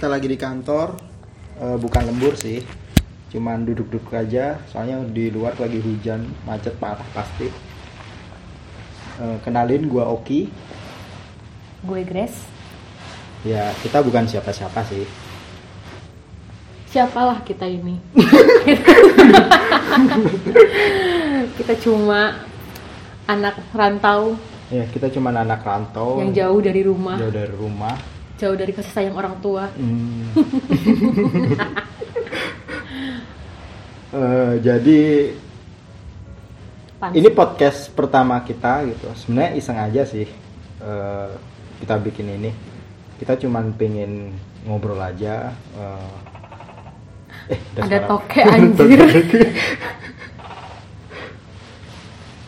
kita lagi di kantor, Eh, bukan lembur sih, cuman duduk-duduk aja. Soalnya di luar lagi hujan, macet parah pasti. Eh, kenalin gua Oki. Gue Grace. Ya kita bukan siapa-siapa sih. Siapalah kita ini? kita cuma anak rantau Ya kita cuman anak rantau. yang jauh dari rumah, jauh dari rumah. Jauh dari kasih sayang orang tua. Hmm. Eh, jadi Pantes. ini podcast pertama kita gitu. Sebenarnya iseng aja sih eh, kita bikin ini. Kita cuman pengen ngobrol aja. eh, eh, Ada toke, anjir.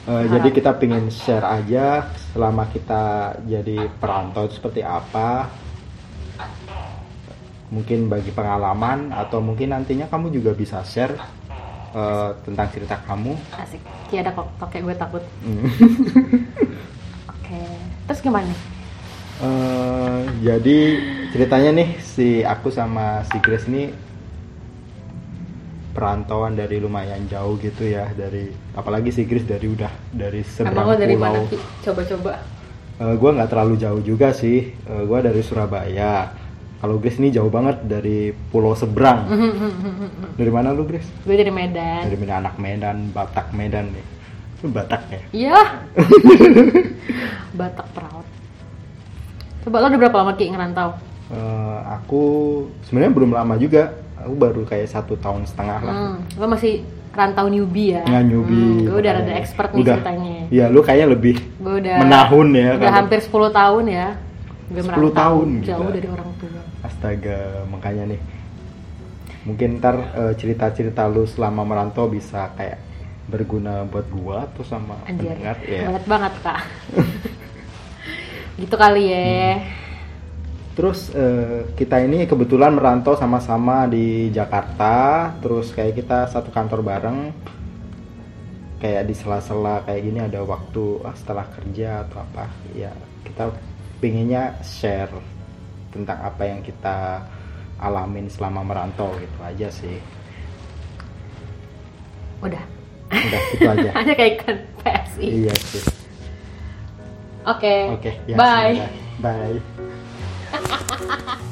Eh, jadi kita pengen share aja selama kita jadi perantau seperti apa. Mungkin bagi pengalaman atau mungkin nantinya kamu juga bisa share eh, tentang cerita kamu. Asik. Ki ada kok toke gue takut. Hmm. Oke. Terus gimana? Eh, jadi ceritanya nih si aku sama si Grace ini perantauan dari lumayan jauh gitu ya dari apalagi si Grace dari udah dari seberang dari pulau. mana? Coba-coba. Eh, gua nggak terlalu jauh juga sih. Eh, gua dari Surabaya. Kalau Grace ini jauh banget dari pulau seberang. dari mana lu Grace? gue dari Medan. Dari Medan anak Medan, Batak Medan nih. Batak ya? Iya. Batak peraut. Coba lo udah berapa lama Ki ngerantau? Eh, aku sebenarnya belum lama juga. Aku baru kayak satu tahun setengah lah. Hmm, lo masih rantau newbie ya? Nggak newbie. Hmm, gue udah rada expert nih Udah. ceritanya. Iya, lu kayaknya lebih Gue udah menahun ya. Udah kalau- hampir 10 tahun ya. Gue 10 tahun, jauh gila. dari orang tua. Astaga, makanya nih. Mungkin ntar eh, cerita-cerita lu selama merantau bisa kayak berguna buat gua atau sama Anjir, pendengar ya. banget banget kak. gitu kali ya. Hmm. Terus eh, kita ini kebetulan merantau sama-sama di Jakarta, terus kayak kita satu kantor bareng. Kayak di sela-sela kayak gini ada waktu ah, setelah kerja atau apa, ya kita pinginnya share tentang apa yang kita alamin selama merantau gitu aja sih. Udah. Udah gitu aja. Hanya kayak PSI. iya sih. Oke. Oke, ya, Bye. semoga. Bye. ha ha ha